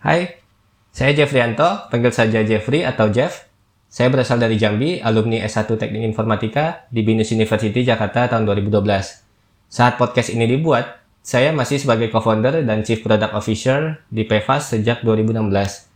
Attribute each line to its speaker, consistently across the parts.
Speaker 1: Hai, saya Jeffrianto, panggil saja Jeffrey atau Jeff. Saya berasal dari Jambi, alumni S1 Teknik Informatika di Binus University Jakarta tahun 2012. Saat podcast ini dibuat, saya masih sebagai co-founder dan Chief Product Officer di PEVAS sejak 2016.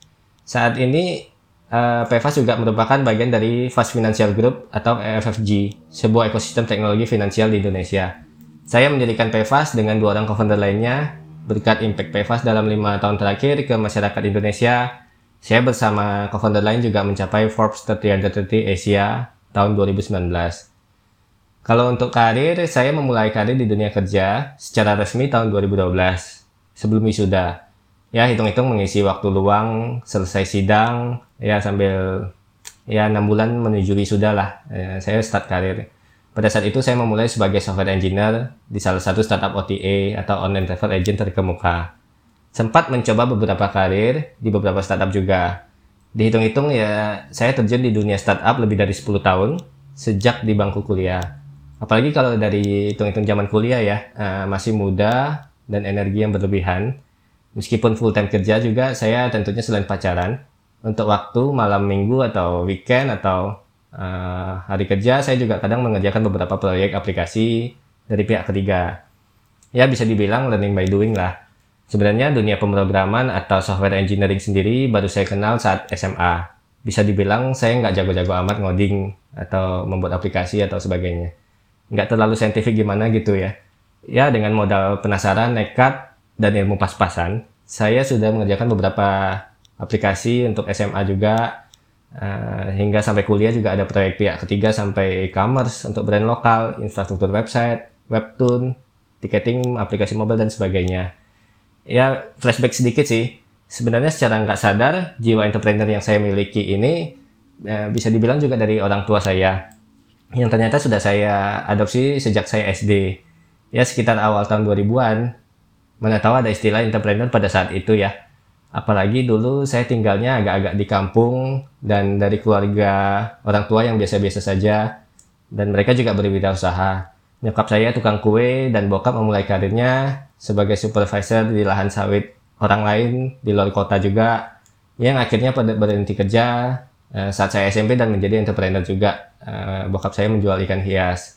Speaker 1: Saat ini, uh, PEVAS juga merupakan bagian dari Fast Financial Group atau EFFG, sebuah ekosistem teknologi finansial di Indonesia. Saya mendirikan PEVAS dengan dua orang co-founder lainnya, Berkat impact PEVAS dalam lima tahun terakhir ke masyarakat Indonesia, saya bersama co-founder lain juga mencapai Forbes 30 Under 30 Asia tahun 2019. Kalau untuk karir, saya memulai karir di dunia kerja secara resmi tahun 2012, sebelum wisuda. Ya, hitung-hitung mengisi waktu luang, selesai sidang, ya sambil ya 6 bulan menuju wisuda lah. Ya, saya start karir. Pada saat itu saya memulai sebagai software engineer di salah satu startup OTA atau online travel agent terkemuka. Sempat mencoba beberapa karir di beberapa startup juga. Dihitung-hitung ya saya terjun di dunia startup lebih dari 10 tahun sejak di bangku kuliah. Apalagi kalau dari hitung-hitung zaman kuliah ya, uh, masih muda dan energi yang berlebihan. Meskipun full time kerja juga saya tentunya selain pacaran, untuk waktu malam minggu atau weekend atau uh, hari kerja saya juga kadang mengerjakan beberapa proyek aplikasi dari pihak ketiga. Ya bisa dibilang learning by doing lah. Sebenarnya dunia pemrograman atau software engineering sendiri baru saya kenal saat SMA. Bisa dibilang saya nggak jago-jago amat ngoding atau membuat aplikasi atau sebagainya. Nggak terlalu saintifik gimana gitu ya. Ya dengan modal penasaran, nekat, dan ilmu pas-pasan, saya sudah mengerjakan beberapa aplikasi untuk SMA juga Uh, hingga sampai kuliah juga ada proyek pihak ketiga sampai e-commerce untuk brand lokal, infrastruktur website, webtoon, ticketing, aplikasi mobile dan sebagainya. Ya flashback sedikit sih. Sebenarnya secara nggak sadar jiwa entrepreneur yang saya miliki ini uh, bisa dibilang juga dari orang tua saya yang ternyata sudah saya adopsi sejak saya SD. Ya sekitar awal tahun 2000-an. Mana tahu ada istilah entrepreneur pada saat itu ya Apalagi dulu saya tinggalnya agak-agak di kampung dan dari keluarga orang tua yang biasa-biasa saja dan mereka juga berwirausaha. Nyokap saya tukang kue dan bokap memulai karirnya sebagai supervisor di lahan sawit orang lain di luar kota juga yang akhirnya pada berhenti kerja eh, saat saya SMP dan menjadi entrepreneur juga. Eh, bokap saya menjual ikan hias.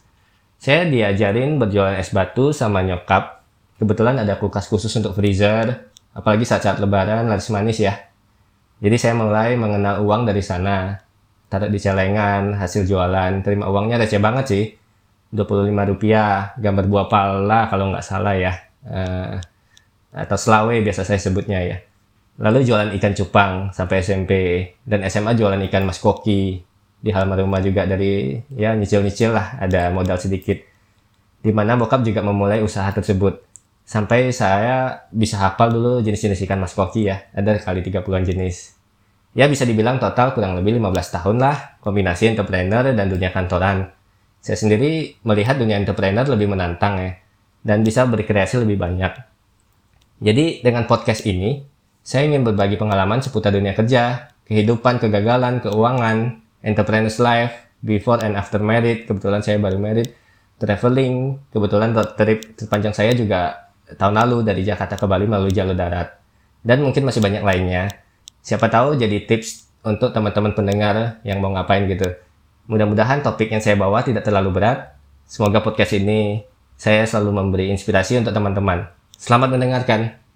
Speaker 1: Saya diajarin berjualan es batu sama nyokap. Kebetulan ada kulkas khusus untuk freezer apalagi saat-saat lebaran laris manis ya. Jadi saya mulai mengenal uang dari sana. Taruh di celengan, hasil jualan, terima uangnya receh banget sih. 25 rupiah, gambar buah pala kalau nggak salah ya. Uh, atau selawe biasa saya sebutnya ya. Lalu jualan ikan cupang sampai SMP dan SMA jualan ikan mas koki di halaman rumah juga dari ya nyicil-nyicil lah ada modal sedikit. Di mana bokap juga memulai usaha tersebut. Sampai saya bisa hafal dulu jenis-jenis ikan mas koki ya. Ada kali 30-an jenis. Ya bisa dibilang total kurang lebih 15 tahun lah kombinasi entrepreneur dan dunia kantoran. Saya sendiri melihat dunia entrepreneur lebih menantang ya dan bisa berkreasi lebih banyak. Jadi dengan podcast ini saya ingin berbagi pengalaman seputar dunia kerja kehidupan kegagalan keuangan entrepreneur's life before and after married kebetulan saya baru married traveling kebetulan trip terpanjang saya juga tahun lalu dari Jakarta ke Bali melalui jalur darat. Dan mungkin masih banyak lainnya. Siapa tahu jadi tips untuk teman-teman pendengar yang mau ngapain gitu. Mudah-mudahan topik yang saya bawa tidak terlalu berat. Semoga podcast ini saya selalu memberi inspirasi untuk teman-teman. Selamat mendengarkan.